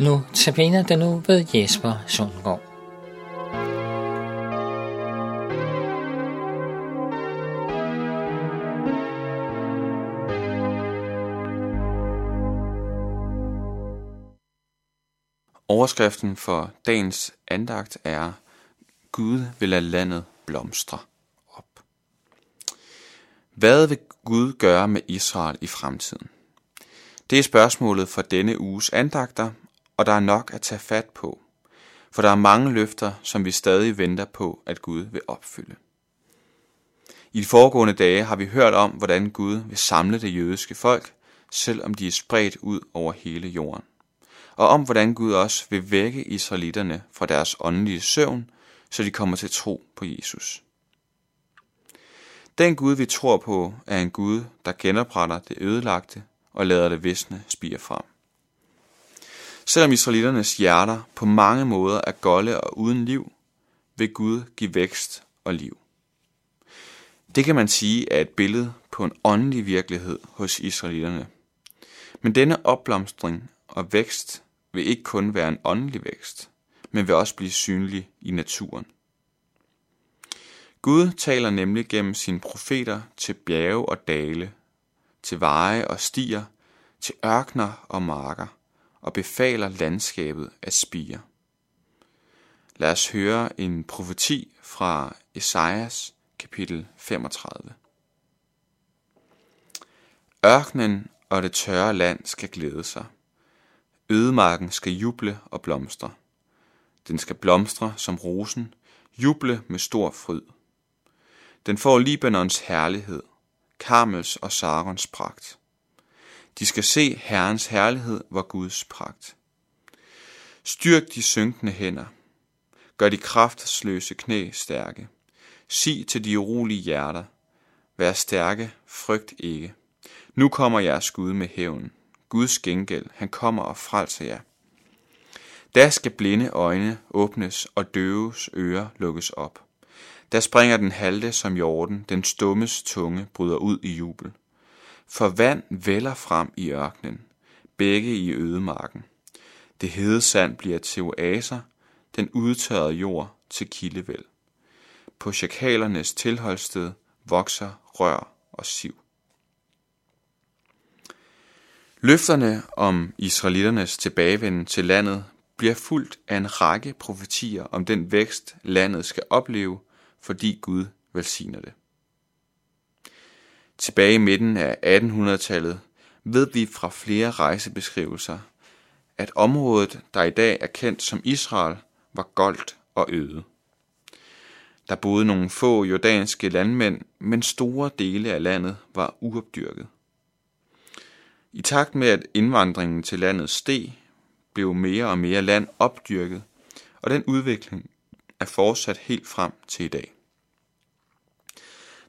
Nu tabiner den nu ved Jesper Sundgaard. Overskriften for dagens andagt er Gud vil lade landet blomstre op. Hvad vil Gud gøre med Israel i fremtiden? Det er spørgsmålet for denne uges andagter, og der er nok at tage fat på, for der er mange løfter, som vi stadig venter på, at Gud vil opfylde. I de foregående dage har vi hørt om, hvordan Gud vil samle det jødiske folk, selvom de er spredt ud over hele jorden. Og om hvordan Gud også vil vække israelitterne fra deres åndelige søvn, så de kommer til tro på Jesus. Den Gud, vi tror på, er en Gud, der genopretter det ødelagte og lader det visne spire frem. Selvom israeliternes hjerter på mange måder er golde og uden liv, vil Gud give vækst og liv. Det kan man sige er et billede på en åndelig virkelighed hos israelitterne. Men denne opblomstring og vækst vil ikke kun være en åndelig vækst, men vil også blive synlig i naturen. Gud taler nemlig gennem sine profeter til bjerge og dale, til veje og stier, til ørkner og marker, og befaler landskabet at spire. Lad os høre en profeti fra Esajas kapitel 35. Ørkenen og det tørre land skal glæde sig. Ødemarken skal juble og blomstre. Den skal blomstre som rosen, juble med stor fryd. Den får Libanons herlighed, Karmels og Sarons pragt. De skal se Herrens herlighed hvor Guds pragt. Styrk de synkende hænder. Gør de kraftløse knæ stærke. Sig til de urolige hjerter. Vær stærke, frygt ikke. Nu kommer jeres Gud med hævn. Guds gengæld, han kommer og frelser jer. Da skal blinde øjne åbnes og døves ører lukkes op. Der springer den halte som jorden, den stummes tunge bryder ud i jubel. For vand vælger frem i ørkenen, begge i ødemarken. Det hede sand bliver til oaser, den udtørrede jord til kildevæld. På chakalernes tilholdssted vokser rør og siv. Løfterne om israelitternes tilbagevenden til landet bliver fuldt af en række profetier om den vækst, landet skal opleve, fordi Gud velsigner det. Tilbage i midten af 1800-tallet ved vi fra flere rejsebeskrivelser, at området, der i dag er kendt som Israel, var goldt og øde. Der boede nogle få jordanske landmænd, men store dele af landet var uopdyrket. I takt med, at indvandringen til landet steg, blev mere og mere land opdyrket, og den udvikling er fortsat helt frem til i dag.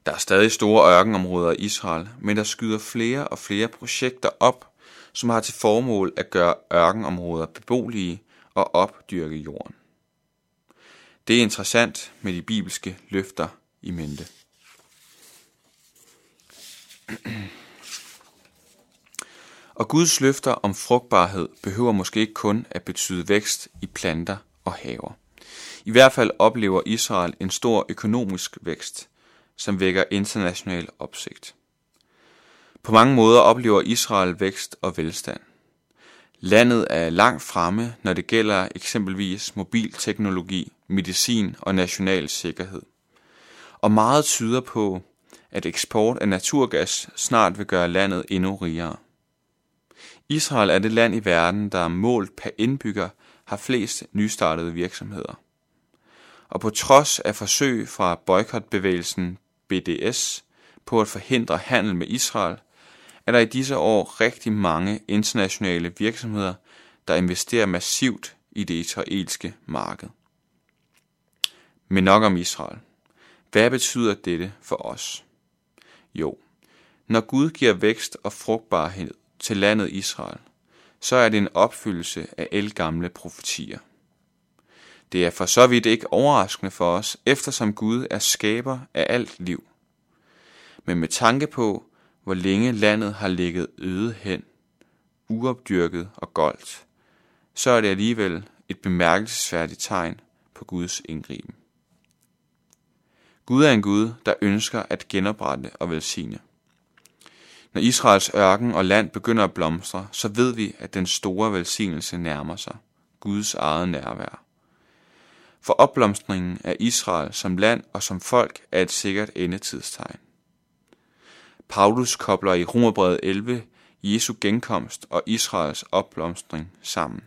Der er stadig store ørkenområder i Israel, men der skyder flere og flere projekter op, som har til formål at gøre ørkenområder beboelige og opdyrke jorden. Det er interessant med de bibelske løfter i mente. Og Guds løfter om frugtbarhed behøver måske ikke kun at betyde vækst i planter og haver. I hvert fald oplever Israel en stor økonomisk vækst, som vækker international opsigt. På mange måder oplever Israel vækst og velstand. Landet er langt fremme, når det gælder eksempelvis mobilteknologi, medicin og national sikkerhed. Og meget tyder på, at eksport af naturgas snart vil gøre landet endnu rigere. Israel er det land i verden, der målt per indbygger har flest nystartede virksomheder. Og på trods af forsøg fra boykotbevægelsen BDS på at forhindre handel med Israel, er der i disse år rigtig mange internationale virksomheder, der investerer massivt i det israelske marked. Men nok om Israel. Hvad betyder dette for os? Jo, når Gud giver vækst og frugtbarhed til landet Israel, så er det en opfyldelse af elgamle profetier. Det er for så vidt ikke overraskende for os, eftersom Gud er skaber af alt liv. Men med tanke på, hvor længe landet har ligget øde hen, uopdyrket og goldt, så er det alligevel et bemærkelsesværdigt tegn på Guds indgriben. Gud er en Gud, der ønsker at genoprette og velsigne. Når Israels ørken og land begynder at blomstre, så ved vi, at den store velsignelse nærmer sig, Guds eget nærvær. For opblomstringen af Israel som land og som folk er et sikkert endetidstegn. Paulus kobler i Romerbrevet 11 Jesu genkomst og Israels opblomstring sammen.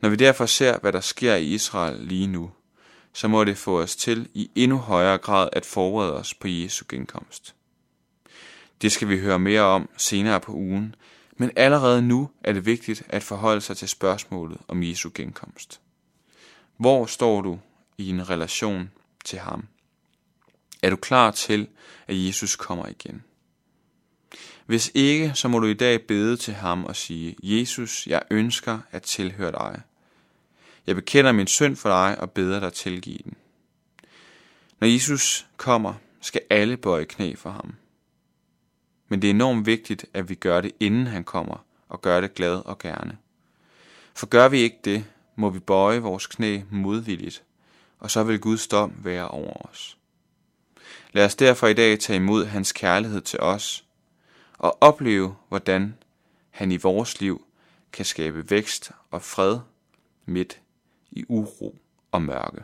Når vi derfor ser, hvad der sker i Israel lige nu, så må det få os til i endnu højere grad at forberede os på Jesu genkomst. Det skal vi høre mere om senere på ugen, men allerede nu er det vigtigt at forholde sig til spørgsmålet om Jesu genkomst. Hvor står du i en relation til ham? Er du klar til, at Jesus kommer igen? Hvis ikke, så må du i dag bede til ham og sige, Jesus, jeg ønsker at tilhøre dig. Jeg bekender min synd for dig og beder dig tilgive den. Når Jesus kommer, skal alle bøje knæ for ham. Men det er enormt vigtigt, at vi gør det, inden han kommer, og gør det glad og gerne. For gør vi ikke det, må vi bøje vores knæ modvilligt, og så vil Guds dom være over os. Lad os derfor i dag tage imod hans kærlighed til os, og opleve, hvordan han i vores liv kan skabe vækst og fred midt i uro og mørke.